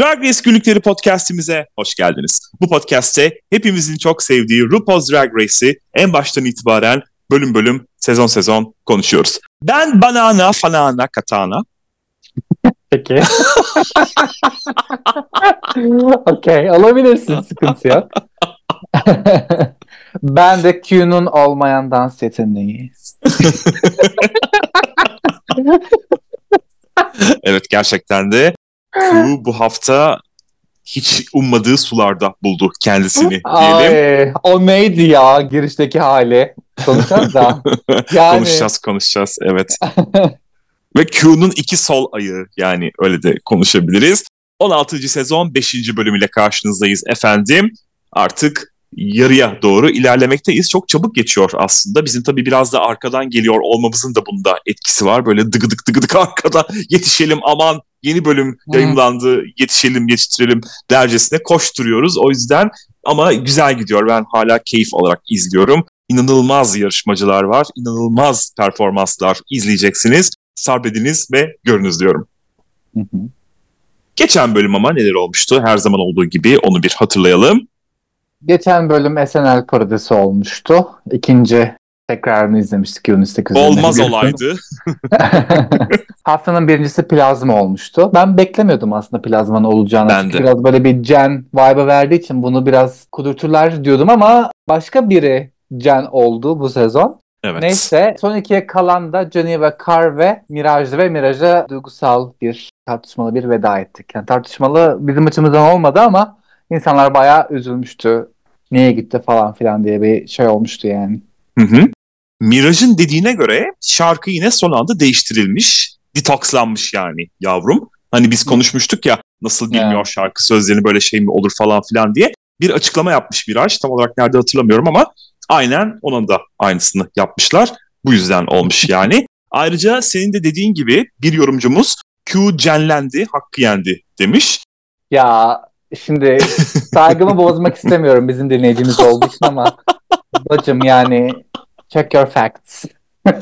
Drag Race Günlükleri podcastimize hoş geldiniz. Bu podcast'te hepimizin çok sevdiği RuPaul's Drag Race'i en baştan itibaren bölüm bölüm, sezon sezon konuşuyoruz. Ben Banana, Fanana, Katana. Peki. Okey, alabilirsin sıkıntı yok. ben de Q'nun olmayan dans yeteneği. evet gerçekten de Q bu hafta hiç ummadığı sularda buldu kendisini diyelim. Ay, o neydi ya girişteki hali? Konuşacağız da. Yani... konuşacağız konuşacağız evet. Ve Q'nun iki sol ayağı yani öyle de konuşabiliriz. 16. sezon 5. bölümüyle karşınızdayız efendim. Artık yarıya doğru ilerlemekteyiz. Çok çabuk geçiyor aslında. Bizim tabii biraz da arkadan geliyor olmamızın da bunda etkisi var. Böyle dıgıdık dıgıdık arkada yetişelim aman yeni bölüm yayınlandı yetişelim yetiştirelim dercesine koşturuyoruz. O yüzden ama güzel gidiyor. Ben hala keyif olarak izliyorum. İnanılmaz yarışmacılar var. İnanılmaz performanslar izleyeceksiniz. Sabrediniz ve görünüz diyorum. Hı hı. Geçen bölüm ama neler olmuştu? Her zaman olduğu gibi onu bir hatırlayalım. Geçen bölüm SNL parodisi olmuştu. İkinci tekrarını izlemiştik Unistek üzerine. Olmaz olaydı. Haftanın birincisi plazma olmuştu. Ben beklemiyordum aslında plazmanın olacağını. Ben Çünkü de. Biraz böyle bir Jen vibe'ı verdiği için bunu biraz kudurturlar diyordum ama başka biri Jen oldu bu sezon. Evet. Neyse son ikiye kalan da Jenny ve Carr ve Miraj'dı ve Miraj'a duygusal bir tartışmalı bir veda ettik. Yani tartışmalı bizim açımızdan olmadı ama insanlar bayağı üzülmüştü. Niye gitti falan filan diye bir şey olmuştu yani. Hı hı. Miraj'ın dediğine göre şarkı yine son anda değiştirilmiş. Detokslanmış yani yavrum. Hani biz konuşmuştuk ya nasıl bilmiyor Evet. şarkı sözlerini böyle şey mi olur falan filan diye. Bir açıklama yapmış Miraj. Tam olarak nerede hatırlamıyorum ama aynen onun da aynısını yapmışlar. Bu yüzden olmuş yani. Ayrıca senin de dediğin gibi bir yorumcumuz Q cenlendi, hakkı yendi demiş. Ya şimdi saygımı bozmak istemiyorum bizim dinleyicimiz olduğu için ama bacım yani check your facts.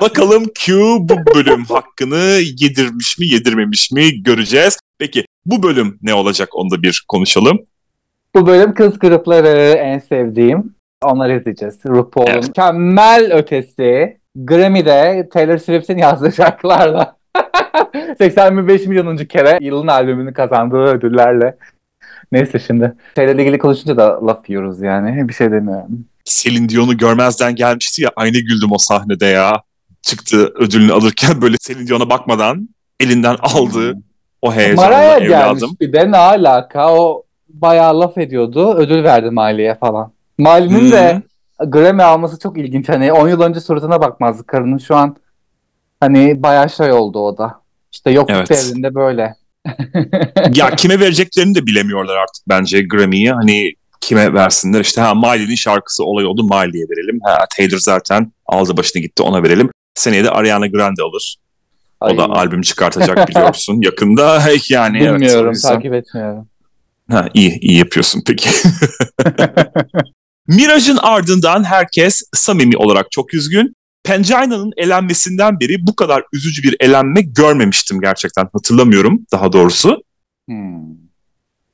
Bakalım Q bu bölüm hakkını yedirmiş mi yedirmemiş mi göreceğiz. Peki bu bölüm ne olacak onu da bir konuşalım. Bu bölüm kız kırıkları en sevdiğim. Onları izleyeceğiz. RuPaul'un Evet. mükemmel ötesi. Grammy'de Taylor Swift'in yazdığı şarkılarla 85 milyonuncu kere yılın albümünü kazandığı ödüllerle. Neyse şimdi. Şeylerle ilgili konuşunca da laf yiyoruz yani. Bir şey demiyorum. Selin Dion'u görmezden gelmişti ya aynı güldüm o sahnede ya. Çıktı ödülünü alırken böyle Selin Dion'a bakmadan elinden aldı o heyecanla Maraya gelmiş evladım. bir de ne alaka? O bayağı laf ediyordu. Ödül verdi Miley'e falan. Miley'nin de Grammy alması çok ilginç. Hani 10 yıl önce suratına bakmazdı karının. Şu an hani bayağı şey oldu o da. İşte yokluk Evet. devrinde böyle. Ya kime vereceklerini de bilemiyorlar artık bence Grammy'yi. Hani kime versinler işte ha Miley'nin şarkısı olay oldu Miley'e verelim. Ha Taylor zaten aldı başını gitti ona verelim. Seneye de Ariana Grande alır. O da albüm çıkartacak biliyorsun yakında. Yani evet, bilmiyorum, yüzden- takip etmiyorum. Ha, iyi, iyi yapıyorsun peki. Miraj'ın ardından herkes samimi olarak çok üzgün. Pencayna'nın elenmesinden beri bu kadar üzücü bir elenme görmemiştim gerçekten. Hatırlamıyorum daha doğrusu. Hmm.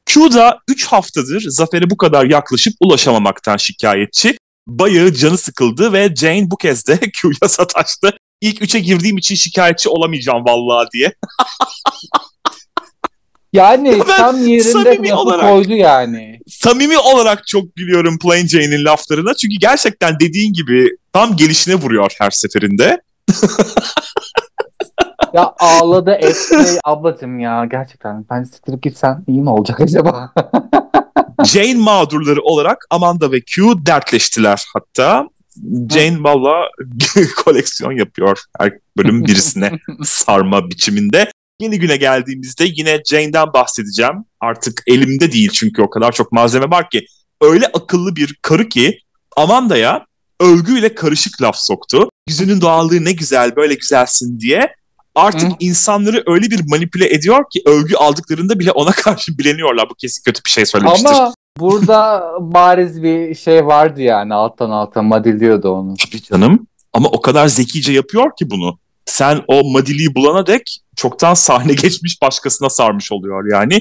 Q'da 3 haftadır zafere bu kadar yaklaşıp ulaşamamaktan şikayetçi. Bayağı canı sıkıldı ve Jane bu kez de Q'ya sataştı. İlk 3'e girdiğim için şikayetçi olamayacağım vallahi diye. Yani Ben tam yerinde olarak- koydu yani. samimi olarak çok gülüyorum Plain Jane'in laflarına. Çünkü gerçekten dediğin gibi tam gelişine vuruyor her seferinde. Ya ağladı etti ablacım ya gerçekten. Ben siktirip gitsem iyi mi olacak acaba? Jane mağdurları olarak Amanda ve Q dertleştiler hatta. Jane valla koleksiyon yapıyor her bölüm birisine sarma biçiminde. Yeni güne geldiğimizde yine Jane'den bahsedeceğim. Artık elimde değil çünkü o kadar çok malzeme var ki. Öyle akıllı bir karı ki Amanda'ya övgüyle karışık laf soktu. Yüzünün doğallığı ne güzel, böyle güzelsin diye. Artık Hı. insanları öyle bir manipüle ediyor ki övgü aldıklarında bile ona karşı bileniyorlar. Bu kesin kötü bir şey söylemiştir. Ama burada bariz bir şey vardı yani alttan alta madil diyordu onu. Tabii canım. Ama o kadar zekice yapıyor ki bunu. sen o Madili'yi bulana dek çoktan sahne geçmiş başkasına sarmış oluyor yani.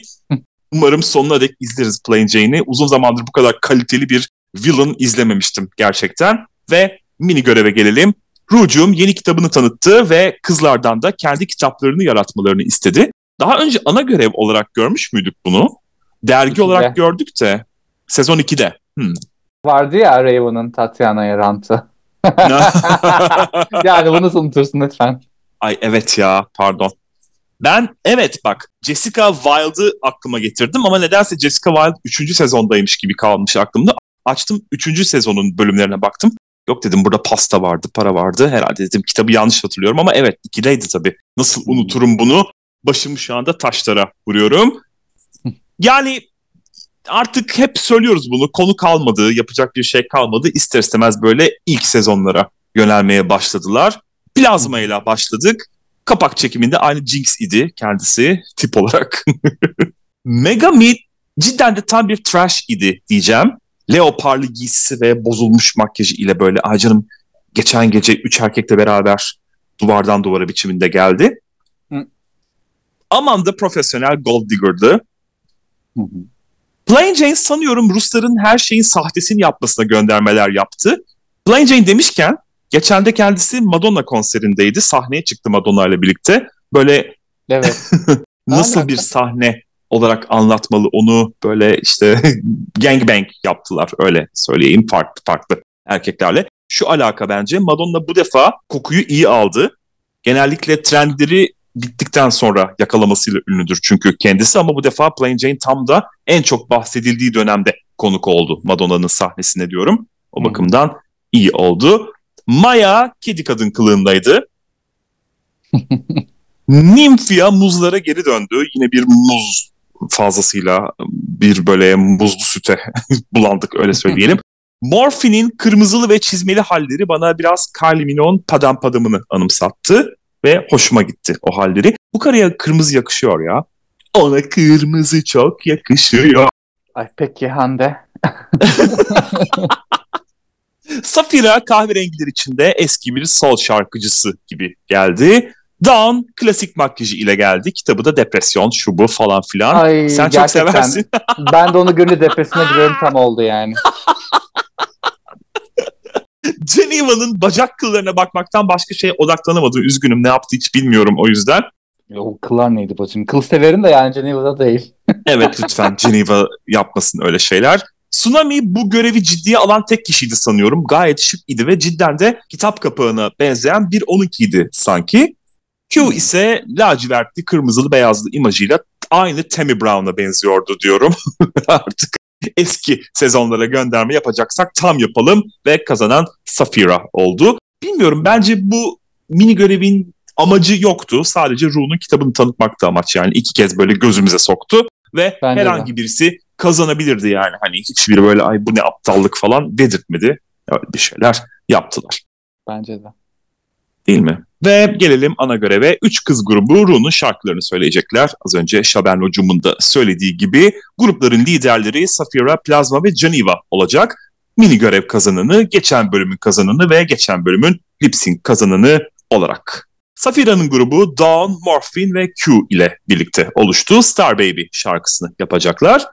Umarım sonuna dek izleriz Plain Jane'i. Uzun zamandır bu kadar kaliteli bir villain izlememiştim gerçekten. Ve mini göreve gelelim. Rucum yeni kitabını tanıttı ve kızlardan da kendi kitaplarını yaratmalarını istedi. Daha önce ana görev olarak görmüş müydük bunu? Dergi 2'de. olarak gördük de sezon 2'de. Hmm. Vardı ya Raven'ın Tatiana'ya rantı. Yani bunu nasıl unutursun lütfen. Ay evet ya pardon. Ben evet bak Jessica Wilde'ı aklıma getirdim ama nedense Jessica Wilde 3. sezondaymış gibi kalmış aklımda. Açtım 3. sezonun bölümlerine baktım. Yok dedim burada pasta vardı, para vardı. Herhalde dedim kitabı yanlış hatırlıyorum ama evet 2'deydi tabii. Nasıl unuturum bunu? Başımı şu anda taşlara vuruyorum. Yani artık hep söylüyoruz bunu. Konu kalmadı, yapacak bir şey kalmadı. İster istemez böyle ilk sezonlara yönelmeye başladılar. Plazma ile başladık. Kapak çekiminde aynı Jinx idi kendisi tip olarak. Megami cidden de tam bir trash idi diyeceğim. Leoparlı giysisi ve bozulmuş makyajı ile böyle ay canım geçen gece üç erkekle beraber duvardan duvara biçiminde geldi. Hı. Aman da profesyonel gold digger'dı. Hı hı. Plain Jane sanıyorum Rusların her şeyin sahtesini yapmasına göndermeler yaptı. Plain Jane demişken geçen de kendisi Madonna konserindeydi. Sahneye çıktı Madonna ile birlikte. Böyle Evet. nasıl bir sahne olarak anlatmalı onu böyle işte gangbang yaptılar öyle söyleyeyim farklı farklı erkeklerle. Şu alaka bence Madonna bu defa kokuyu iyi aldı. Genellikle trendleri bittikten sonra yakalamasıyla ünlüdür çünkü kendisi ama bu defa Plain Jane tam da en çok bahsedildiği dönemde konuk oldu Madonna'nın sahnesine diyorum. O Hı. bakımdan iyi oldu. Maya kedi kadın kılığındaydı. Nymphia muzlara geri döndü. Yine bir muz fazlasıyla bir böyle muzlu süte bulandık öyle söyleyelim. Morphe'nin kırmızılı ve çizmeli halleri bana biraz Kylie Minogue'un padam padamını anımsattı ve hoşuma gitti o halleri. Bu karıya kırmızı yakışıyor ya. Ona kırmızı çok yakışıyor. Ay peki Hande. Safira kahverengiler içinde eski bir sol şarkıcısı gibi geldi. Dawn klasik makyajı ile geldi. Kitabı da depresyon, şu bu falan filan. Ay, Sen çok gerçekten. seversin. Ben de onu görünce depresyona giriyorum tam oldu yani. Geneva'nın bacak kıllarına bakmaktan başka şeye odaklanamadım. Üzgünüm ne yaptı hiç bilmiyorum o yüzden. O kıllar neydi bacım? Kıl severim de yani Geneva'da değil. Evet lütfen Geneva yapmasın öyle şeyler. Tsunami bu görevi ciddiye alan tek kişiydi sanıyorum. Gayet şık idi ve cidden de kitap kapağına benzeyen bir onunkiydi sanki. Q ise lacivertli, kırmızılı, beyazlı imajıyla aynı Tammy Brown'a benziyordu diyorum. Artık eski sezonlara gönderme yapacaksak tam yapalım ve kazanan Safira oldu. Bilmiyorum bence bu mini görevin amacı yoktu. Sadece Ru'nun kitabını tanıtmaktı amaç yani. iki kez böyle gözümüze soktu ve Bence de. herhangi birisi kazanabilirdi yani. Hani hiçbiri böyle ay bu ne aptallık falan dedirtmedi. Öyle bir şeyler yaptılar. Bence de. Değil mi? Ve gelelim ana göreve. Üç kız grubu Ru'nun şarkılarını söyleyecekler. Az önce Şaben Hocum'un da söylediği gibi grupların liderleri Safira, Plazma ve Geneva olacak. Mini görev kazananı, geçen bölümün kazananı ve geçen bölümün lip sync kazananı olarak. Safira'nın grubu Dawn, Morphine ve Q ile birlikte oluştu. Star Baby şarkısını yapacaklar.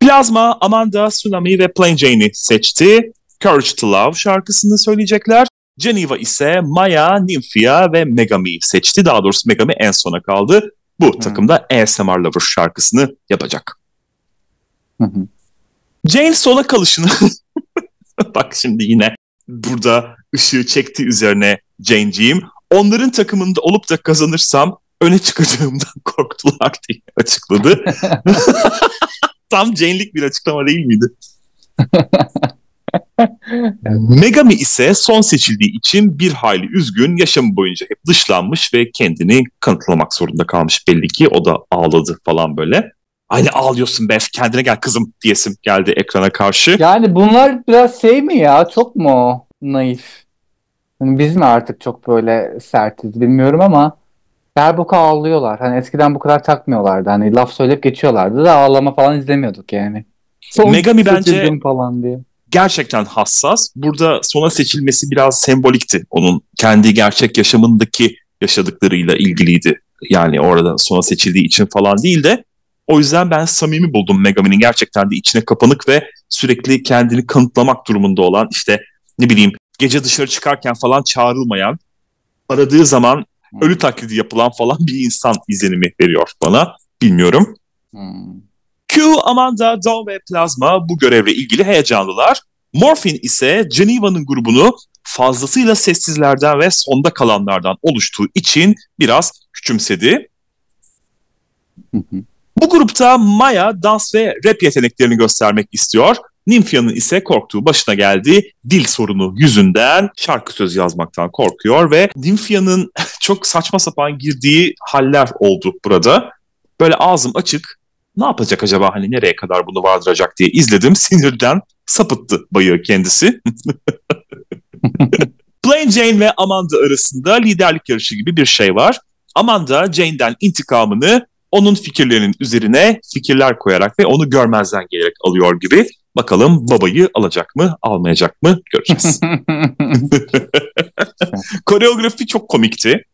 Plazma, Amanda, Tsunami ve Plain Jane'i seçti. Courage to Love şarkısını söyleyecekler. Geneva ise Maya, Nymphia ve Megami'yi seçti. Daha doğrusu Megami en sona kaldı. Bu takımda ASMR Lover şarkısını yapacak. Hı hı. Jane sola kalışını bak şimdi yine burada ışığı çekti üzerine Jane'ciğim. Onların takımında olup da kazanırsam öne çıkacağımdan korktular diye açıkladı. Tam Jane'lik bir açıklama değil miydi? Megami ise son seçildiği için bir hayli üzgün, yaşamı boyunca hep dışlanmış ve kendini kanıtlamak zorunda kalmış belli ki. O da ağladı falan böyle. Aynı ağlıyorsun Bef, kendine gel kızım diyesim geldi ekrana karşı. Yani bunlar biraz şey mi ya? Çok mu naif? Hani biz mi artık çok böyle sertiz bilmiyorum ama her boku ağlıyorlar. Hani eskiden bu kadar takmıyorlardı. Hani laf söyleyip geçiyorlardı da ağlama falan izlemiyorduk yani. Son Megami bence- falan diye. Gerçekten hassas. Burada sona seçilmesi biraz sembolikti. Onun kendi gerçek yaşamındaki yaşadıklarıyla ilgiliydi. Yani orada sona seçildiği için falan değil de o yüzden ben samimi buldum Megami'nin gerçekten de içine kapanık ve sürekli kendini kanıtlamak durumunda olan işte ne bileyim gece dışarı çıkarken falan çağrılmayan aradığı zaman ölü taklidi yapılan falan bir insan izlenimi veriyor bana. Bilmiyorum. Hmm. Q, Amanda, Dawn ve Plasma bu görevle ilgili heyecanlılar. Morphin ise Geneva'nın grubunu fazlasıyla sessizlerden ve sonda kalanlardan oluştuğu için biraz küçümsedi. Bu grupta Maya dans ve rap yeteneklerini göstermek istiyor. Nymfia'nın ise korktuğu başına geldi. Dil sorunu yüzünden şarkı söz yazmaktan korkuyor ve Nymfia'nın çok saçma sapan girdiği haller oldu burada. Böyle ağzım açık ne yapacak acaba hani nereye kadar bunu vardıracak diye izledim. Sinirden sapıttı bayığı kendisi. Plain Jane ve Amanda arasında liderlik yarışı gibi bir şey var. Amanda Jane'den intikamını onun fikirlerinin üzerine fikirler koyarak ve onu görmezden gelerek alıyor gibi. Bakalım babayı alacak mı, almayacak mı göreceğiz. Koreografi çok komikti.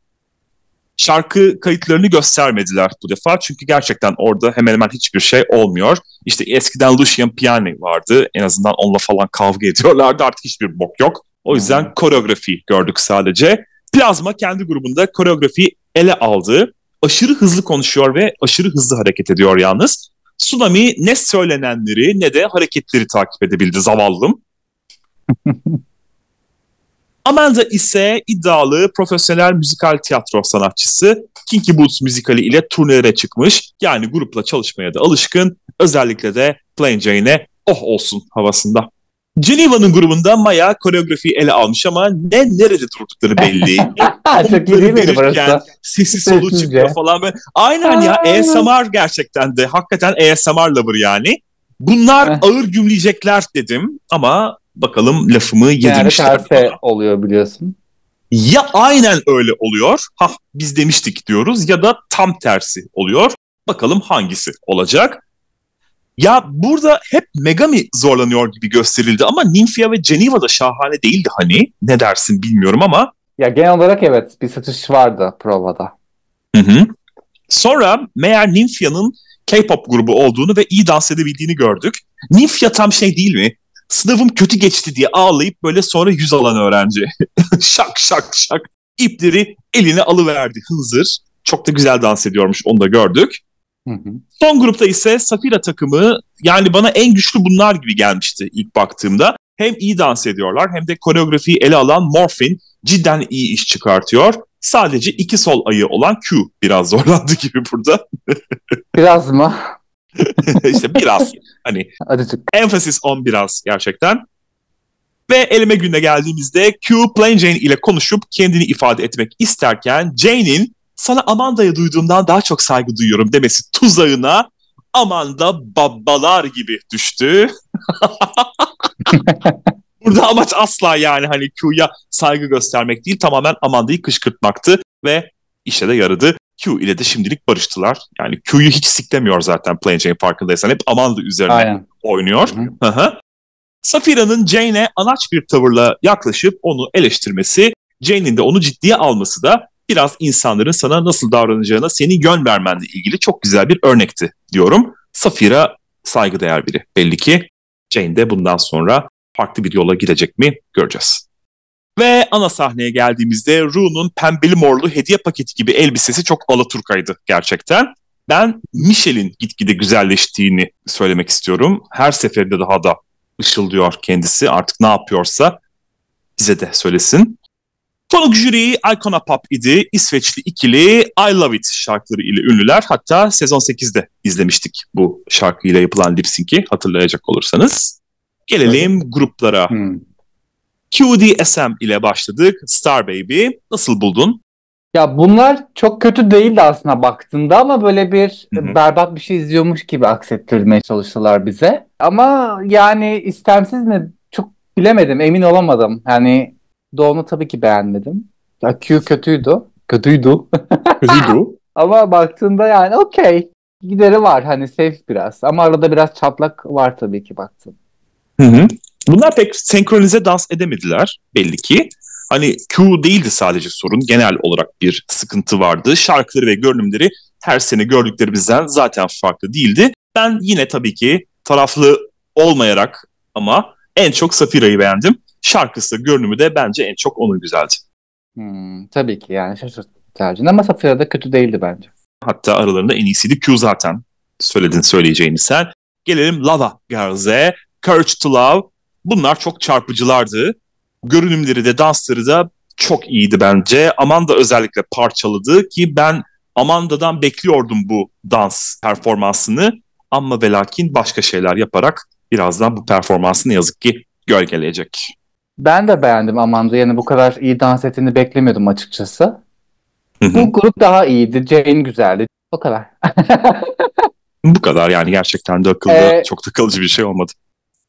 Şarkı kayıtlarını göstermediler bu defa çünkü gerçekten orada hemen hemen hiçbir şey olmuyor. İşte eskiden Lucian Piani vardı en azından onunla falan kavga ediyorlardı artık hiçbir bok yok. O yüzden hmm. koreografi gördük sadece. Plazma kendi grubunda koreografi ele aldı. Aşırı hızlı konuşuyor ve aşırı hızlı hareket ediyor yalnız. Tsunami ne söylenenleri ne de hareketleri takip edebildi zavallım. Amanda ise iddialı profesyonel müzikal tiyatro sanatçısı. Kinky Boots müzikali ile turnelere çıkmış. Yani grupla çalışmaya da alışkın. Özellikle de Plain Jane'e oh olsun havasında. Geneva'nın grubunda Maya koreografiyi ele almış ama ne nerede durdukları belli. Çok iyi değil miydi burası? Sesi solu çıkıyor falan. Böyle. Aynen ya ASMR gerçekten de. Hakikaten ASMR lover yani. Bunlar ağır gümleyecekler dedim ama bakalım lafımı yedirmişler. Yani terse oluyor biliyorsun. Ya aynen öyle oluyor. Ha biz demiştik diyoruz ya da tam tersi oluyor. Bakalım hangisi olacak. Ya burada hep Megami zorlanıyor gibi gösterildi ama Nymphia ve Geneva da şahane değildi hani. Ne dersin bilmiyorum ama. Ya genel olarak evet bir satış vardı provada. Hı hı. Sonra meğer Nymphia'nın K-pop grubu olduğunu ve iyi dans edebildiğini gördük. Nymphia tam şey değil mi? Sınavım kötü geçti diye ağlayıp böyle sonra yüz alan öğrenci. şak şak şak ipleri eline alıverdi hınzır. Çok da güzel dans ediyormuş onu da gördük. Hı hı. Son grupta ise Safira takımı yani bana en güçlü bunlar gibi gelmişti ilk baktığımda. Hem iyi dans ediyorlar hem de koreografiyi ele alan Morphin cidden iyi iş çıkartıyor. Sadece iki sol ayı olan Q biraz zorlandı gibi burada. biraz mı? İşte biraz hani Azıcık. emphasis on biraz gerçekten. Ve elime gününe geldiğimizde Q Plain Jane ile konuşup kendini ifade etmek isterken Jane'in sana Amanda'ya duyduğumdan daha çok saygı duyuyorum demesi tuzağına Amanda babalar gibi düştü. Burada amaç asla yani hani Q'ya saygı göstermek değil tamamen Amanda'yı kışkırtmaktı ve işe de yaradı. Q ile de şimdilik barıştılar. Yani Q'yu hiç siklemiyor zaten Plain Jane farkındaysan. Hep Amanda üzerine Aynen. oynuyor. Hı hı. Safira'nın Jane'e anaç bir tavırla yaklaşıp onu eleştirmesi, Jane'in de onu ciddiye alması da biraz insanların sana nasıl davranacağına seni yön vermenle ilgili çok güzel bir örnekti diyorum. Safira saygıdeğer biri belli ki. Jane de bundan sonra farklı bir yola gidecek mi göreceğiz. Ve ana sahneye geldiğimizde Ru'nun pembeli morlu hediye paketi gibi elbisesi çok alaturkaydı gerçekten. Ben Michelle'in gitgide güzelleştiğini söylemek istiyorum. Her seferinde daha da ışıldıyor kendisi. Artık ne yapıyorsa bize de söylesin. Konuk jüri Icona Pop idi. İsveçli ikili I Love It şarkıları ile ünlüler. Hatta sezon 8'de izlemiştik bu şarkıyla yapılan lip sync'i hatırlayacak olursanız. Gelelim evet. gruplara. Hmm. QDSM ile başladık. Star Baby. Nasıl buldun? Ya bunlar çok kötü değildi aslında baktığında ama böyle bir Hı-hı. berbat bir şey izliyormuş gibi aksettirmeye çalıştılar bize. Ama yani istemsiz mi çok bilemedim emin olamadım. Yani Doğan'ı tabii ki beğenmedim. Ya Q kötüydü. Kötüydü. Kötüydü. ama baktığında yani okey. Gideri var hani safe biraz. Ama arada biraz çatlak var tabii ki baktım. Hı hı. Bunlar pek senkronize dans edemediler belli ki. Hani Q değildi sadece sorun. Genel olarak bir sıkıntı vardı. Şarkıları ve görünümleri her sene gördüklerimizden zaten farklı değildi. Ben yine tabii ki taraflı olmayarak ama en çok Safira'yı beğendim. Şarkısı, görünümü de bence en çok onun güzeldi. Hmm, tabii ki yani şaşırtıcı tercih ama Safira da kötü değildi bence. Hatta aralarında en iyisiydi Q zaten. Söyledin söyleyeceğini sen. Gelelim Lava Girls'e. Courage to Love. Bunlar çok çarpıcılardı. Görünümleri de dansları da çok iyiydi bence. Amanda özellikle parçaladı ki ben Amanda'dan bekliyordum bu dans performansını. Ama ve lakin başka şeyler yaparak birazdan bu performansı ne yazık ki gölgeleyecek. Ben de beğendim Amanda. Yani bu kadar iyi dans ettiğini beklemiyordum açıkçası. Bu grup daha iyiydi. Jane güzeldi. O kadar. bu kadar yani gerçekten de akılda ee, çok da kalıcı bir şey olmadı.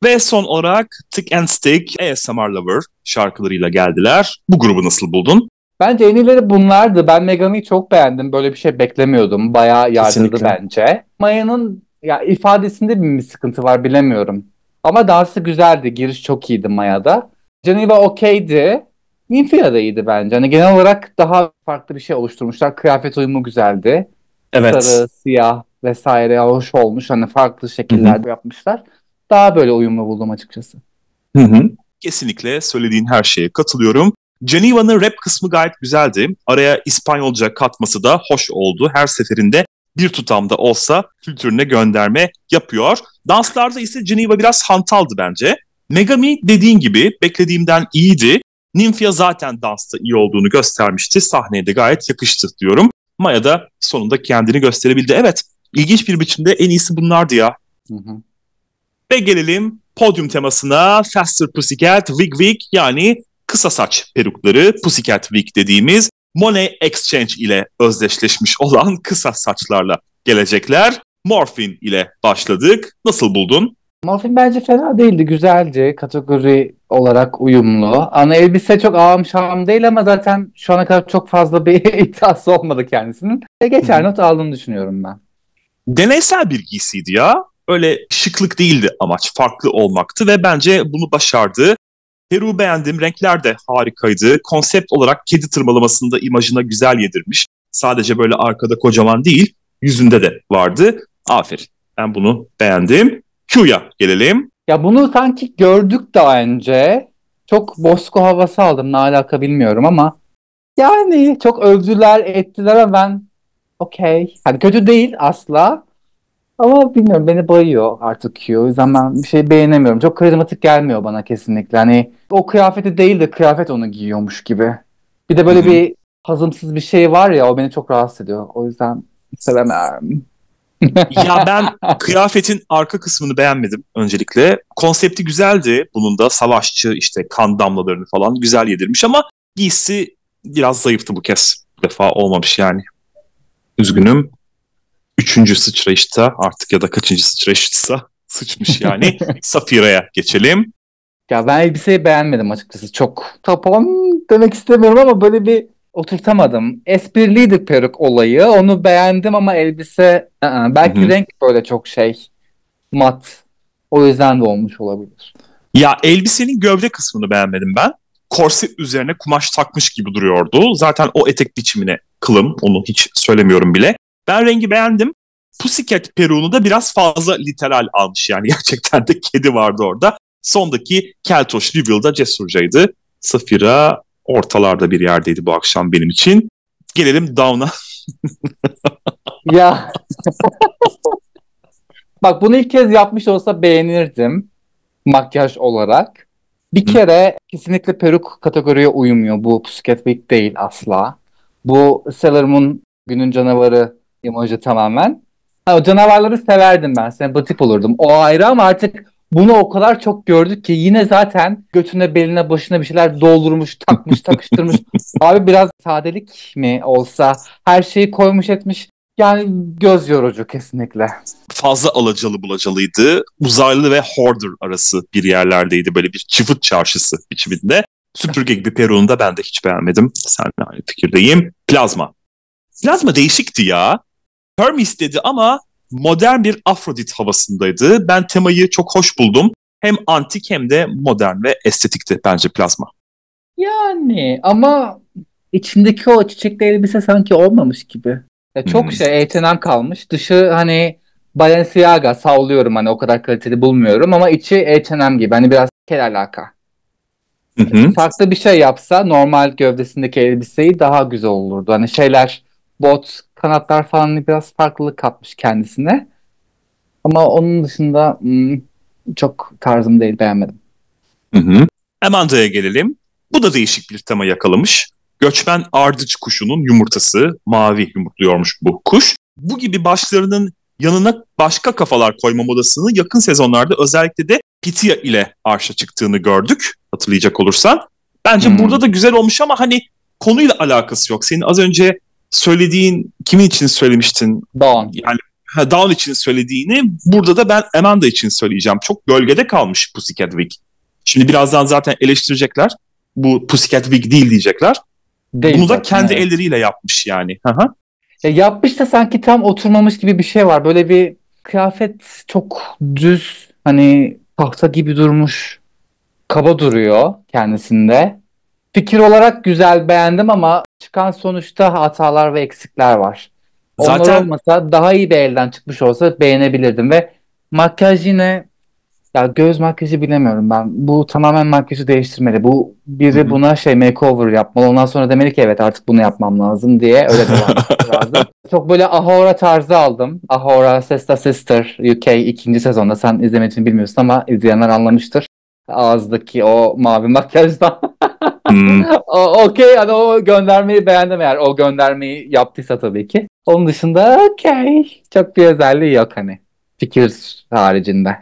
Ve son olarak Tick and Stick, ASMR Lover şarkılarıyla geldiler. Bu grubu nasıl buldun? Bence en iyileri bunlardı. Ben Megami'yi çok beğendim. Böyle bir şey beklemiyordum. Bayağı yardırdı bence. Maya'nın ya ifadesinde bir sıkıntı var bilemiyorum. Ama dansı güzeldi. Giriş çok iyiydi Maya'da. Geneva okeydi. Nymphia da iyiydi bence. Hani genel olarak daha farklı bir şey oluşturmuşlar. Kıyafet uyumu güzeldi. Evet. Sarı, siyah vesaire hoş olmuş. Hani farklı şekillerde yapmışlar. Daha böyle uyumlu buldum açıkçası. Hı hı. Kesinlikle söylediğin her şeye katılıyorum. Geneva'nın rap kısmı gayet güzeldi. Araya İspanyolca katması da hoş oldu. Her seferinde bir tutamda olsa kültürüne gönderme yapıyor. Danslarda ise Geneva biraz hantaldı bence. Megami dediğin gibi beklediğimden iyiydi. Nymphia zaten dansta iyi olduğunu göstermişti. Sahneye de gayet yakıştı diyorum. Maya da sonunda kendini gösterebildi. Evet ilginç bir biçimde en iyisi bunlardı ya. Hı hı. Ve gelelim podyum temasına Faster Pussycat Wig Wig yani kısa saç perukları Pussycat Wig dediğimiz Money Exchange ile özdeşleşmiş olan kısa saçlarla gelecekler. Morphin ile başladık. Nasıl buldun? Morphin bence fena değildi. Güzeldi. Kategori olarak uyumlu. Ana elbise çok ağam şahım değil ama zaten şu ana kadar çok fazla bir iddiası olmadı kendisinin. E geçer not aldığını düşünüyorum ben. Deneysel bir giysiydi ya. Öyle şıklık değildi amaç. Farklı olmaktı ve bence bunu başardı. Peru beğendim. Renkler de harikaydı. Konsept olarak kedi tırmalamasında imajına güzel yedirmiş. Sadece böyle arkada kocaman değil, yüzünde de vardı. Aferin. Ben bunu beğendim. Q'ya gelelim. Ya bunu sanki gördük daha önce. Çok Bosco havası aldım. Ne alaka bilmiyorum ama yani çok övdüler ettiler ama ben okey. Hani kötü değil asla. Ama bilmiyorum beni bayıyor artık Q. O yüzden ben bir şey beğenemiyorum. Çok karizmatik gelmiyor bana kesinlikle. Hani o kıyafeti değil de kıyafet onu giyiyormuş gibi. Bir de böyle Hı-hı. bir hazımsız bir şey var ya o beni çok rahatsız ediyor. O yüzden sevemem. ya ben kıyafetin arka kısmını beğenmedim öncelikle. Konsepti güzeldi. Bunun da savaşçı işte kan damlalarını falan güzel yedirmiş ama giysi biraz zayıftı bu kez. Bu defa olmamış yani. Üzgünüm üçüncü sıçrayışta artık ya da kaçıncı sıçrayışsa sıçmış yani. Safira'ya geçelim. Ya ben elbiseyi beğenmedim açıkçası. Çok tapon demek istemiyorum ama böyle bir oturtamadım. Espriliydi peruk olayı. Onu beğendim ama elbise ı-ı. belki Hı-hı. renk böyle çok şey mat. O yüzden de olmuş olabilir. Ya elbisenin gövde kısmını beğenmedim ben. Korse üzerine kumaş takmış gibi duruyordu. Zaten o etek biçimine kılım. Onu hiç söylemiyorum bile. Ben rengi beğendim. Pussycat peruğunu da biraz fazla literal almış yani. Gerçekten de kedi vardı orada. Sondaki Keltoş Reveal'da cesurcaydı. Safira ortalarda bir yerdeydi bu akşam benim için. Gelelim Down'a. ya. Bak bunu ilk kez yapmış olsa beğenirdim. Makyaj olarak. Bir Hı. kere kesinlikle peruk kategoriye uymuyor. Bu Pussycat Week değil asla. Bu Sailor Moon günün canavarı emoji tamamen. Ha, o canavarları severdim ben. Sempatik olurdum. O ayrı ama artık bunu o kadar çok gördük ki yine zaten götüne beline başına bir şeyler doldurmuş, takmış, takıştırmış. Abi biraz sadelik mi olsa her şeyi koymuş etmiş. Yani göz yorucu kesinlikle. Fazla alacalı bulacalıydı. Uzaylı ve hoarder arası bir yerlerdeydi. Böyle bir çıfıt çarşısı biçiminde. Süpürge gibi peruğunu da ben de hiç beğenmedim. Seninle aynı fikirdeyim. Plazma. Plazma değişikti ya. Hermes dedi ama modern bir Afrodit havasındaydı. Ben temayı çok hoş buldum. hem antik hem de modern ve estetikti bence plazma. Yani ama içindeki o çiçekli elbise sanki olmamış gibi. Ya çok Hmm. şey H&M kalmış. Dışı hani Balenciaga sallıyorum hani o kadar kaliteli bulmuyorum ama içi H&M gibi. Hani biraz kel alaka. Hı hı. Farklı bir şey yapsa normal gövdesindeki elbiseyi daha güzel olurdu. Hani şeyler bot, kanatlar falan biraz farklılık katmış kendisine. Ama onun dışında hmm, çok tarzım değil beğenmedim. Hı hı. Amanda'ya gelelim. Bu da değişik bir tema yakalamış. Göçmen ardıç kuşunun yumurtası mavi yumurtluyormuş bu kuş. Bu gibi başlarının yanına başka kafalar koyma modasını yakın sezonlarda özellikle de Pitya ile arşa çıktığını gördük hatırlayacak olursan. Bence Hmm. burada da güzel olmuş ama hani konuyla alakası yok. Senin az önce söylediğin kimin için söylemiştin? Dawn. Yani ha, Down için söylediğini burada da ben Amanda için söyleyeceğim. Çok gölgede kalmış Pussycat Wig. Şimdi birazdan zaten eleştirecekler. Bu Pussycat Wig değil diyecekler. Değil Bunu da zaten, kendi evet. elleriyle yapmış yani. Hı hı. Ya yapmış da sanki tam oturmamış gibi bir şey var. Böyle bir kıyafet çok düz hani tahta gibi durmuş. Kaba duruyor kendisinde. Fikir olarak güzel beğendim ama çıkan sonuçta hatalar ve eksikler var. Onlar Zaten olmasa daha iyi bir elden çıkmış olsa beğenebilirdim ve makyaj yine ya göz makyajı bilemiyorum ben. Bu tamamen makyajı değiştirmeli. Bu biri Hı hı. buna şey makeover yapmalı. Ondan sonra demeli ki evet artık bunu yapmam lazım diye öyle devam lazım. Çok böyle Ahora tarzı aldım. Ahora Sesta Sister UK ikinci sezonda. Sen izlemediğin için bilmiyorsun ama izleyenler anlamıştır. Ağızdaki o mavi makyajdan. hmm, Okey hani o göndermeyi beğendim eğer o göndermeyi yaptıysa tabii ki. Onun dışında okey. Çok bir özelliği yok hani. Fikir haricinde.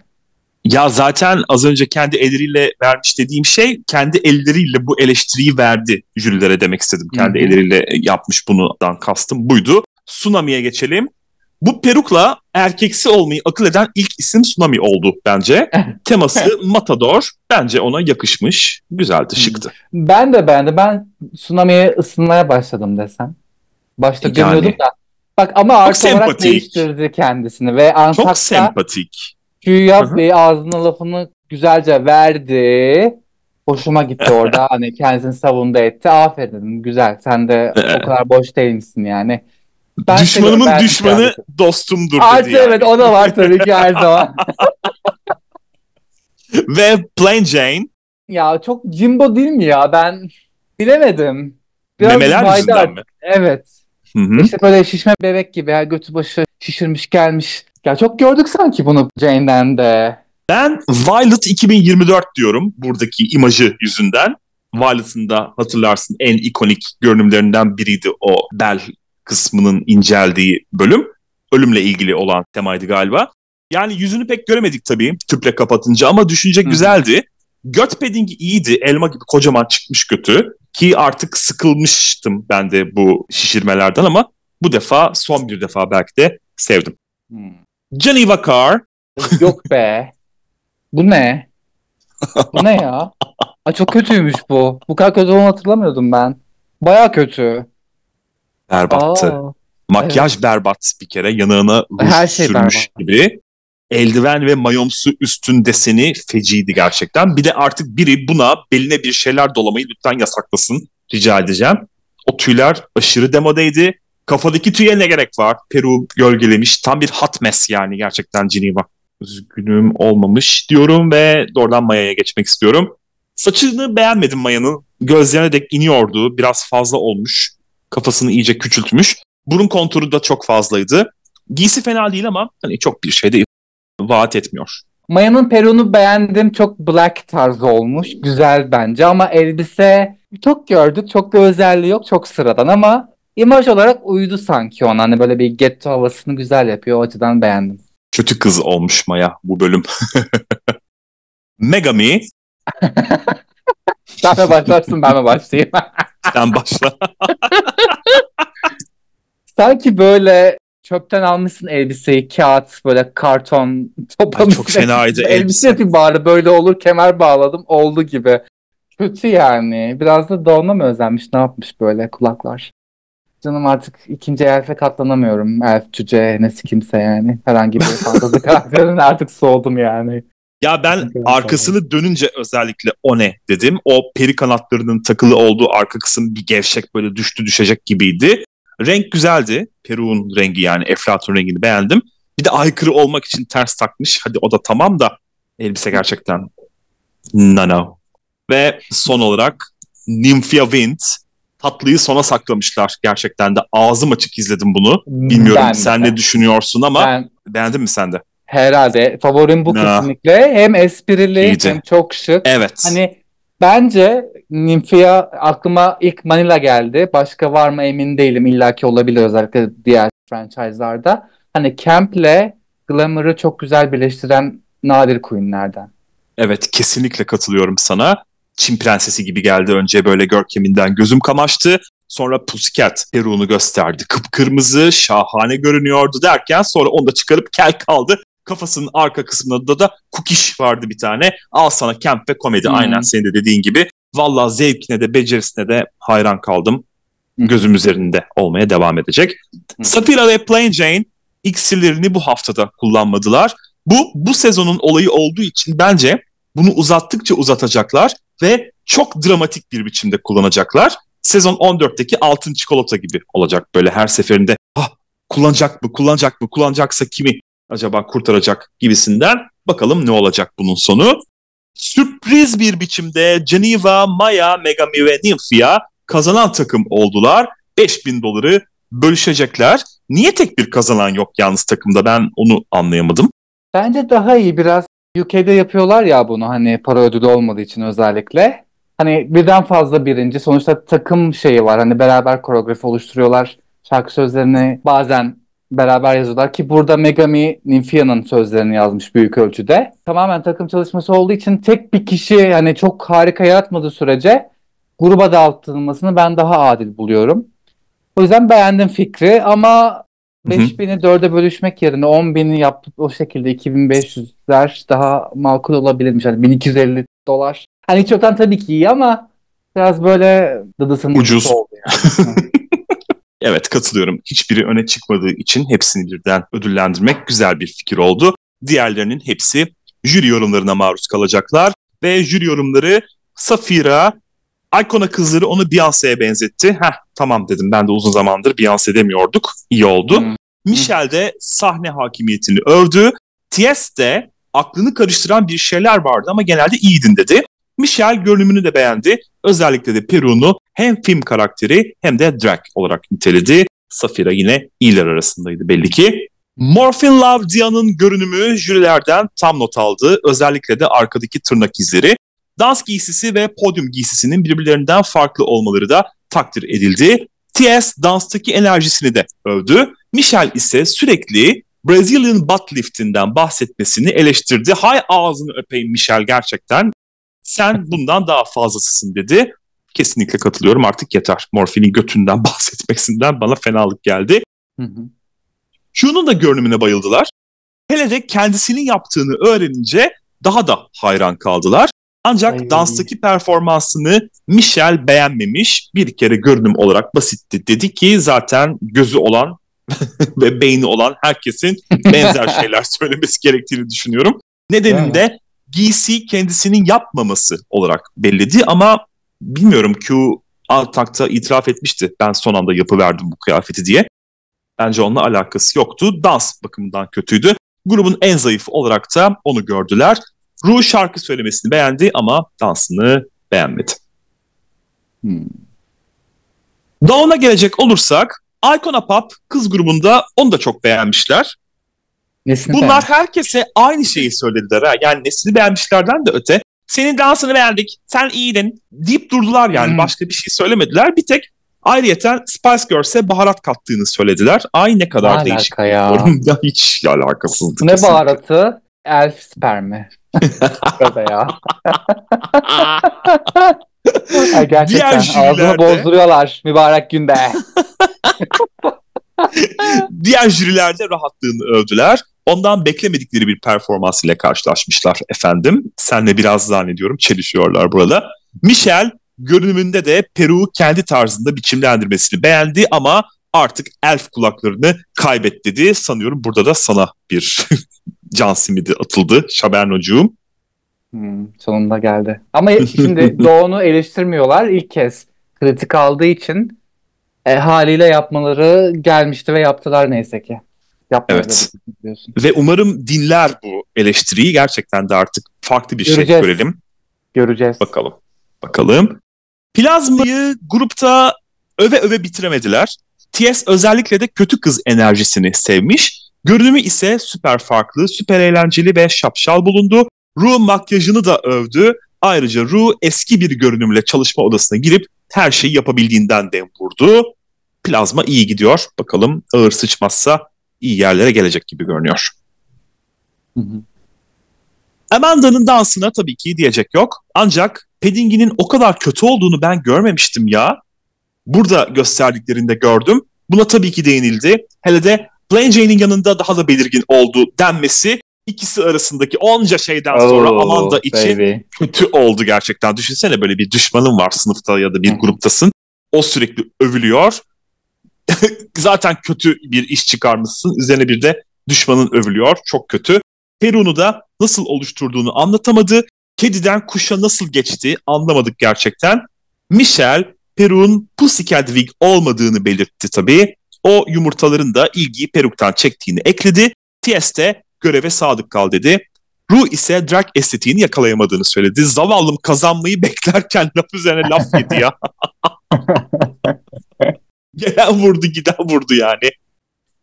ya zaten az önce kendi elleriyle vermiş dediğim şey kendi elleriyle bu eleştiriyi verdi jürilere demek istedim. Kendi Hı hı. elleriyle yapmış bundan kastım buydu. Tsunami'ye geçelim. Bu perukla erkeksi olmayı akıl eden ilk isim Tsunami oldu bence. Teması Matador. Bence ona yakışmış. Güzeldi, şıktı. Ben de beğendim. Ben Tsunami'ye ısınmaya başladım desem. Başta Yani. da. Bak ama artı olarak sempatik. değiştirdi kendisini ve Çok Antak'ta sempatik. Yap ve ağzına lafını güzelce verdi. Hoşuma gitti orada. Hani kendisini savundu etti. Aferin dedim. Güzel. Sen de o kadar boş değilsin yani. Ben Düşmanımın ben düşmanı beğendim. dostumdur Artı dedi yani. evet o da var tabii ki her zaman. Ve Plain Jane ya çok Jimbo değil mi ya? Ben bilemedim. memeler Vayda- yüzünden mi? Evet. Hı hı. İşte böyle şişme bebek gibi her götü başı şişirmiş gelmiş. Ya çok gördük sanki bunu Jane'den de. Ben Violet 2024 diyorum buradaki imajı yüzünden. Violet'ın da hatırlarsın en ikonik görünümlerinden biriydi o bel kısmının inceldiği bölüm. Ölümle ilgili olan temaydı galiba. Yani yüzünü pek göremedik tabii tüple kapatınca ama düşünce Hı. güzeldi. Göt paddingi iyiydi. Elma gibi kocaman çıkmış götü. Ki artık sıkılmıştım ben de bu şişirmelerden ama bu defa son bir defa belki de sevdim. Hmm. Geneva Carr Yok be. Bu ne? Bu ne ya? Aa, çok kötüymüş bu. Bu kadar kötü olduğunu hatırlamıyordum ben. Baya kötü. Berbattı. Aa, Makyaj berbat bir kere. Yanağına ruj Her şey sürmüş gibi. Eldiven ve mayomsu üstün deseni feciydi gerçekten. Bir de artık biri buna beline bir şeyler dolamayı lütfen yasaklasın. Rica edeceğim. O tüyler aşırı demodeydi. Kafadaki tüye ne gerek var? Peru gölgelemiş. Tam bir hot mess yani gerçekten Geneva. Üzgünüm olmamış diyorum ve doğrudan Maya'ya geçmek istiyorum. Saçını beğenmedim Maya'nın. Gözlerine dek iniyordu. Biraz fazla olmuş. Kafasını iyice küçültmüş. Burun konturu da çok fazlaydı. Giysi fena değil ama hani çok bir şey de vaat etmiyor. Maya'nın peruğunu beğendim. Çok black tarzı olmuş. Güzel bence ama elbise çok gördük. Çok bir özelliği yok. Çok sıradan ama imaj olarak uydu sanki ona. Hani böyle bir ghetto havasını güzel yapıyor. O açıdan beğendim. Kötü kız olmuş Maya bu bölüm. Megami Sen mi başlarsın ben mi başlayayım? sen başla. Sanki böyle çöpten almışsın elbiseyi, kağıt, böyle karton toplamışsın. çok fenaydı elbise. Elbise yapayım bari böyle olur, kemer bağladım, oldu gibi. Kötü yani. Biraz da Dawn'a mı özenmiş, ne yapmış böyle kulaklar. Canım artık ikinci elfe katlanamıyorum. Elf, cüce, nesi kimse yani. Herhangi bir fantezi karakterine artık soğudum yani. Ya ben arkasını dönünce özellikle o ne dedim. O peri kanatlarının takılı olduğu arka kısım bir gevşek böyle düştü düşecek gibiydi. Renk güzeldi. Peru'nun rengi yani Eflatun rengini beğendim. Bir de aykırı olmak için ters takmış. Hadi o da tamam da elbise gerçekten no no. Ve son olarak Nymphia Wind tatlıyı sona saklamışlar gerçekten de. Ağzım açık izledim bunu. Bilmiyorum ben sen de. ne düşünüyorsun ama ben, beğendin mi sen de? Herhalde. Favorim bu no. kesinlikle. Hem esprili İyice. hem çok şık. Evet. Hani bence Nymphia aklıma ilk Manila geldi. Başka var mı emin değilim. İlla ki olabilir özellikle diğer franchise'larda. Hani Camp'le Glamour'ı çok güzel birleştiren nadir queenlerden. Evet kesinlikle katılıyorum sana. Çin prensesi gibi geldi önce böyle görkeminden gözüm kamaştı. Sonra Pussycat peruğunu gösterdi. Kıpkırmızı, şahane görünüyordu derken sonra onu da çıkarıp kel kaldı. Kafasının arka kısmında da kukiş vardı bir tane. Al sana camp ve komedi hmm. aynen senin de dediğin gibi. Valla zevkine de becerisine de hayran kaldım. Hmm. Gözüm üzerinde olmaya devam edecek. Hmm. Sapira ve Plain Jane iksirlerini bu haftada kullanmadılar. Bu bu sezonun olayı olduğu için bence bunu uzattıkça uzatacaklar ve çok dramatik bir biçimde kullanacaklar. Sezon 14'teki altın çikolata gibi olacak böyle her seferinde. Ah kullanacak mı, kullanacak mı, kullanacaksa kimi acaba kurtaracak gibisinden. Bakalım ne olacak bunun sonu. Sürpriz bir biçimde Geneva, Maya, Megami ve Nymphia kazanan takım oldular. 5000 doları bölüşecekler. Niye tek bir kazanan yok yalnız takımda ben onu anlayamadım. Bence daha iyi biraz UK'de yapıyorlar ya bunu hani para ödülü olmadığı için özellikle. Hani birden fazla birinci sonuçta takım şeyi var hani beraber koreografi oluşturuyorlar. Şarkı sözlerini bazen beraber yazıyorlar ki burada Megami Nymphia'nın sözlerini yazmış büyük ölçüde. Tamamen takım çalışması olduğu için tek bir kişi yani çok harika yaratmadığı sürece gruba dağıtılmasını ben daha adil buluyorum. O yüzden beğendim fikri ama 5000'i dörde bölüşmek yerine 10.000'i yapıp o şekilde 2500'ler daha makul olabilirmiş. Hani 1250 dolar. Hani hiç yoktan tabii ki iyi ama biraz böyle dıdısının ucuz oldu yani. evet katılıyorum. Hiçbiri öne çıkmadığı için hepsini birden ödüllendirmek güzel bir fikir oldu. Diğerlerinin hepsi jüri yorumlarına maruz kalacaklar ve jüri yorumları Safira, Icona kızları onu Beyoncé'ye benzetti. Heh tamam dedim ben de uzun zamandır Beyoncé demiyorduk. İyi oldu. Hmm. Michel de sahne hakimiyetini övdü. Ties de aklını karıştıran bir şeyler vardı ama genelde iyiydin dedi. Michel görünümünü de beğendi. Özellikle de Peru'nu hem film karakteri hem de drag olarak niteledi. Safira yine iyiler arasındaydı belli ki. Morphin Love Dia'nın görünümü jürilerden tam not aldı. Özellikle de arkadaki tırnak izleri. Dans giysisi ve podyum giysisinin birbirlerinden farklı olmaları da takdir edildi. T.S. danstaki enerjisini de övdü. Michel ise sürekli Brazilian butt liftinden bahsetmesini eleştirdi. Hay ağzını öpeyim Michel gerçekten. Sen bundan daha fazlasısın dedi. Kesinlikle katılıyorum artık yeter. Morfinin götünden bahsetmesinden bana fenalık geldi. Şunun da görünümüne bayıldılar. Hele de kendisinin yaptığını öğrenince daha da hayran kaldılar. Ancak Ay. danstaki performansını Michel beğenmemiş. Bir kere görünüm olarak basitti. Dedi ki zaten gözü olan ve beyni olan herkesin benzer şeyler söylemesi gerektiğini düşünüyorum. Nedenin de giysi kendisinin yapmaması olarak belledi ama bilmiyorum Q Altak'ta itiraf etmişti. Ben son anda yapıverdim bu kıyafeti diye. Bence onunla alakası yoktu. Dans bakımından kötüydü. Grubun en zayıfı olarak da onu gördüler. Ru şarkı söylemesini beğendi ama dansını beğenmedi. Hmm. Dawn'a gelecek olursak Icona Pop kız grubunda onu da çok beğenmişler. Nesini Bunlar beğenmiş? herkese aynı şeyi söylediler. Ha. Yani nesini beğenmişlerden de öte. Senin dansını beğendik, sen iyiydin deyip durdular yani. Hmm. Başka bir şey söylemediler. Bir tek ayrıyeten Spice Girls'e baharat kattığını söylediler. Ay ne kadar ne değişik. Ya? Hiç alakasızdı. Ne kesinlikle. baharatı? Elf spermi. Ya. Ay gerçekten ağzını bozduruyorlar mübarek günde. Diğer jürilerde rahatlığını övdüler. Ondan beklemedikleri bir performans ile karşılaşmışlar efendim. Senle biraz zannediyorum çelişiyorlar burada. Michel görünümünde de Peru kendi tarzında biçimlendirmesini beğendi ama artık elf kulaklarını kaybet dedi. Sanıyorum burada da sana bir can simidi atıldı Şabernocuğum. Hmm, sonunda geldi. Ama şimdi Doğan'ı eleştirmiyorlar. İlk kez kritik aldığı için e, haliyle yapmaları gelmişti ve yaptılar neyse ki. Yapmaları evet. Ve umarım dinler bu eleştiriyi. Gerçekten de artık farklı bir şey Göreceğiz. şey görelim. Göreceğiz. Bakalım. Bakalım. Plazmayı grupta öve öve bitiremediler. TS özellikle de kötü kız enerjisini sevmiş. Görünümü ise süper farklı, süper eğlenceli ve şapşal bulundu. Ru makyajını da övdü. Ayrıca Ru eski bir görünümle çalışma odasına girip her şeyi yapabildiğinden dem vurdu. Plazma iyi gidiyor. Bakalım ağır sıçmazsa iyi yerlere gelecek gibi görünüyor. Hı hı. Amanda'nın dansına tabii ki diyecek yok. Ancak Paddington'in o kadar kötü olduğunu ben görmemiştim ya. Burada gösterdiklerinde gördüm. Buna tabii ki değinildi. Hele de Plain Jane'in yanında daha da belirgin oldu denmesi ikisi arasındaki onca şeyden sonra oh, Amanda için baby. kötü oldu gerçekten. Düşünsene böyle bir düşmanın var sınıfta ya da bir gruptasın. O sürekli övülüyor. Zaten kötü bir iş çıkarmışsın. Üzerine bir de düşmanın övülüyor. Çok kötü. Perun'u da nasıl oluşturduğunu anlatamadı. Kediden kuşa nasıl geçti anlamadık gerçekten. Michel, Peruk'un Pussycat Wig olmadığını belirtti tabii. O yumurtaların da ilgiyi peruktan çektiğini ekledi. TS de göreve sadık kal dedi. Ru ise drag estetiğini yakalayamadığını söyledi. Zavallım kazanmayı beklerken laf üzerine laf yedi ya. Gelen vurdu giden vurdu yani.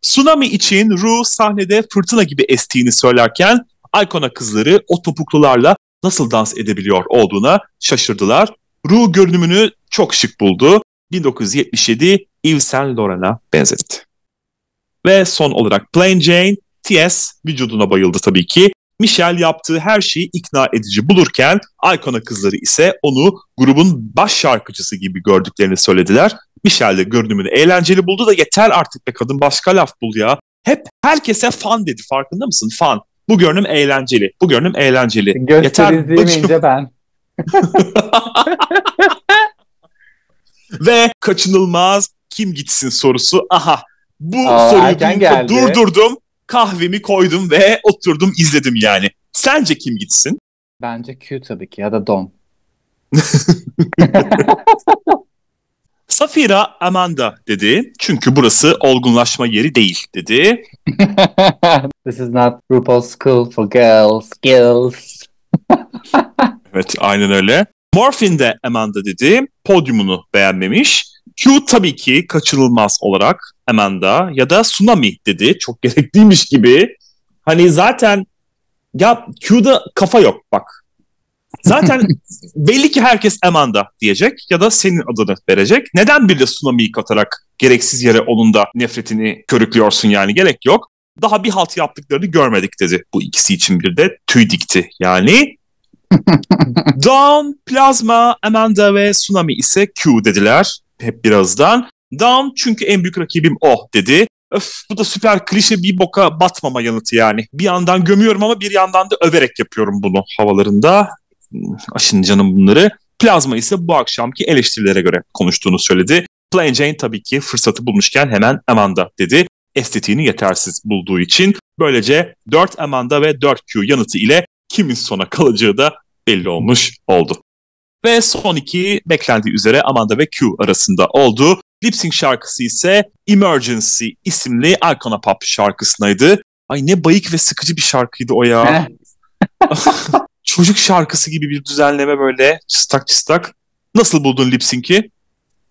Tsunami için Ru sahnede fırtına gibi estiğini söylerken Icona kızları o topuklularla nasıl dans edebiliyor olduğuna şaşırdılar. Ru görünümünü çok şık buldu. 1977 Yves Saint Laurent'a benzetti. Ve son olarak Plain Jane, T.S. vücuduna bayıldı tabii ki. Michelle yaptığı her şeyi ikna edici bulurken Icona kızları ise onu grubun baş şarkıcısı gibi gördüklerini söylediler. Michelle de görünümünü eğlenceli buldu da yeter artık be kadın başka laf bul ya. Hep herkese fan dedi farkında mısın? Fan. Bu görünüm eğlenceli. Bu görünüm eğlenceli. Yeter bacım. ben. Ve kaçınılmaz kim gitsin sorusu. Aha bu Aa, soruyu geldi. durdurdum, kahvemi koydum ve oturdum izledim yani. Sence kim gitsin? Bence Q tabii ki ya da Don. Safira Amanda dedi. Çünkü burası olgunlaşma yeri değil dedi. This is not RuPaul's School for Girls. Girls. evet aynen öyle. Morphin de Amanda dedi. Podyumunu beğenmemiş. Q tabii ki kaçınılmaz olarak Amanda ya da Tsunami dedi. Çok gerekliymiş gibi. Hani zaten ya Q'da kafa yok bak. Zaten belli ki herkes Amanda diyecek ya da senin adını verecek. Neden bir de Tsunami'yi katarak gereksiz yere onun da nefretini körüklüyorsun yani gerek yok. Daha bir halt yaptıklarını görmedik dedi bu ikisi için bir de tüy dikti yani. Dawn, Plasma, Amanda ve Tsunami ise Q dediler hep birazdan. Dawn çünkü en büyük rakibim o dedi. Öf bu da süper klişe bir boka batmama yanıtı yani. Bir yandan gömüyorum ama bir yandan da överek yapıyorum bunu havalarında. Aşın canım bunları. Plazma ise bu akşamki eleştirilere göre konuştuğunu söyledi. Plain Jane tabii ki fırsatı bulmuşken hemen Amanda dedi. Estetiğini yetersiz bulduğu için. Böylece 4 Amanda ve 4 Q yanıtı ile kimin sona kalacağı da belli olmuş oldu. Ve son iki beklendiği üzere Amanda ve Q arasında oldu. Lip Sync şarkısı ise Emergency isimli Icona Pop şarkısındaydı. Ay ne bayık ve sıkıcı bir şarkıydı o ya. Çocuk şarkısı gibi bir düzenleme böyle çıstak çıstak. Nasıl buldun Lip Sync'i?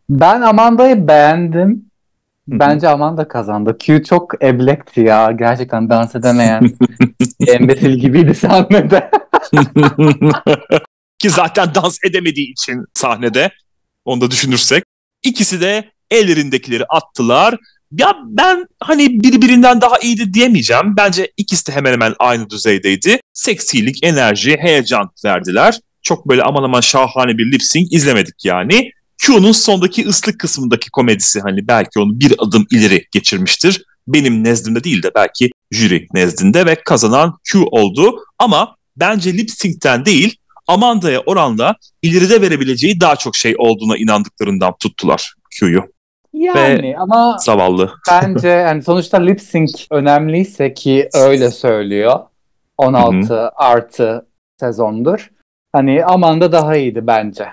Ben Amanda'yı beğendim. Bence Amanda kazandı. Q çok eblekti ya. Gerçekten dans edemeyen. embesil gibiydi sahnede. Ki zaten dans edemediği için sahnede. Onu da düşünürsek. İkisi de ellerindekileri attılar. Ya ben hani birbirinden daha iyiydi diyemeyeceğim. Bence ikisi de hemen hemen aynı düzeydeydi. Seksilik, enerji, heyecan verdiler. Çok böyle aman aman şahane bir lip sync izlemedik yani. Q'nun sondaki ıslık kısmındaki komedisi hani belki onu bir adım ileri geçirmiştir. Benim nezdimde değil de belki jüri nezdinde ve kazanan Q oldu. Ama bence lip sync'ten değil Amanda'ya oranla ileride verebileceği daha çok şey olduğuna inandıklarından tuttular Q'yu. Yani Ve ama zavallı. bence yani sonuçta lip sync önemliyse ki öyle söylüyor. 16 Hı-hı. artı sezondur. Hani Amanda daha iyiydi bence.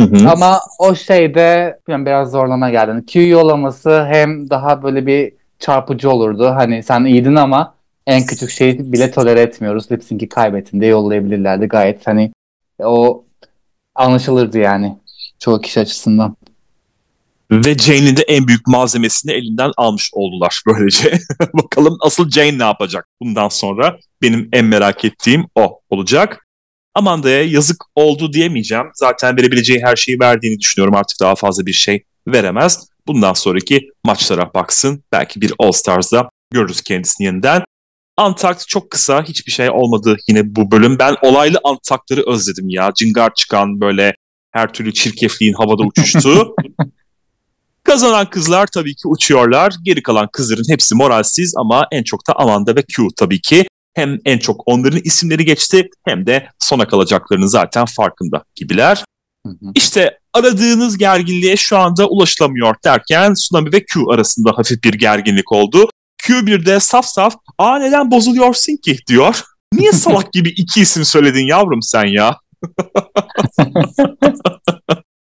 Hı hı. Ama o şeyde yani biraz zorlama geldi. Hani Q yollaması hem daha böyle bir çarpıcı olurdu. Hani sen iyiydin ama en küçük şeyi bile tolere etmiyoruz. Lip sync'i kaybettin diye yollayabilirlerdi. Gayet hani o anlaşılırdı yani çoğu kişi açısından. Ve Jane'in de en büyük malzemesini elinden almış oldular böylece. Bakalım asıl Jane ne yapacak bundan sonra? Benim en merak ettiğim o olacak. Amanda'ya yazık oldu diyemeyeceğim. Zaten verebileceği her şeyi verdiğini düşünüyorum. Artık daha fazla bir şey veremez. Bundan sonraki maçlara baksın. Belki bir All Stars'da görürüz kendisini yeniden. Antakt çok kısa hiçbir şey olmadı yine bu bölüm. Ben olaylı Antaktları özledim ya. Cıngar çıkan böyle her türlü çirkefliğin havada uçuştuğu. Kazanan kızlar tabii ki uçuyorlar. Geri kalan kızların hepsi moralsiz ama en çok da Amanda ve Q tabii ki. Hem en çok onların isimleri geçti hem de sona kalacaklarının zaten farkında gibiler. Hı hı. İşte aradığınız gerginliğe şu anda ulaşılamıyor derken Tsunami ve Q arasında hafif bir gerginlik oldu. Q bir de saf saf ''Aa neden bozuluyorsun ki?'' diyor. Niye salak gibi iki isim söyledin yavrum sen ya?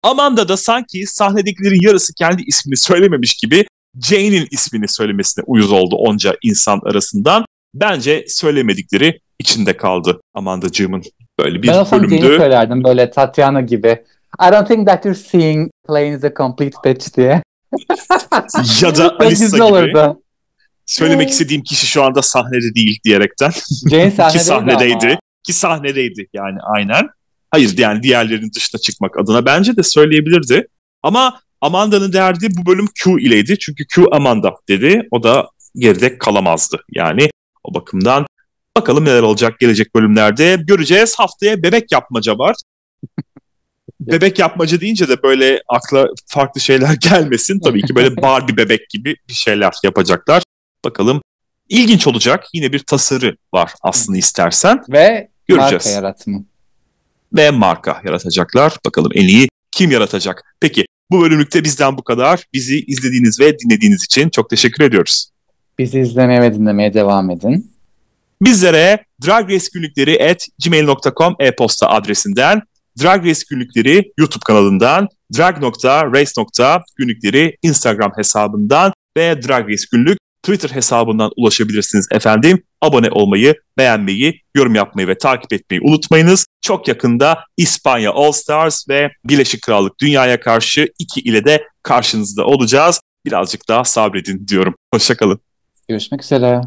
Amanda da sanki sahnedekilerin yarısı kendi ismini söylememiş gibi Jane'in ismini söylemesine uyuz oldu onca insan arasından. Bence söylemedikleri içinde kaldı Amanda'cığımın. Böyle bir ben olsam Jane'i bölümdü. söylerdim böyle Tatiana gibi. I don't think that you're seeing playing the complete pitch diye. Ya da Alisa gibi. olurdu. Söylemek istediğim kişi şu anda sahnede değil diyerekten. Jane ki sahnedeydi sahnedeydi. ama. Ki sahnedeydi yani aynen. Hayır yani diğerlerinin dışına çıkmak adına bence de söyleyebilirdi. Ama Amanda'nın derdi bu bölüm Q ileydi. Çünkü Q Amanda dedi. O da geride kalamazdı. Yani o bakımdan bakalım neler olacak gelecek bölümlerde. Göreceğiz. Haftaya bebek yapmaca var. bebek yapmaca deyince de böyle akla farklı şeyler gelmesin. Tabii ki böyle Barbie bebek gibi bir şeyler yapacaklar. Bakalım ilginç olacak. Yine bir tasarı var aslında istersen. Ve Göreceğiz. marka yaratımı. Ve marka yaratacaklar. Bakalım en iyi kim yaratacak? Peki bu bölümlükte bizden bu kadar. Bizi izlediğiniz ve dinlediğiniz için çok teşekkür ediyoruz. Bizi izlemeye ve dinlemeye devam edin. Bizlere Drag Race günlükleri at gmail.com e-posta adresinden, Drag Race günlükleri YouTube kanalından, drag.race.günlükleri Instagram hesabından ve Drag Race günlük Twitter hesabından ulaşabilirsiniz efendim. Abone olmayı, beğenmeyi, yorum yapmayı ve takip etmeyi unutmayınız. Çok yakında İspanya All Stars ve Birleşik Krallık Dünya'ya karşı iki ile de karşınızda olacağız. Birazcık daha sabredin diyorum. Hoşçakalın. Görüşmek üzere.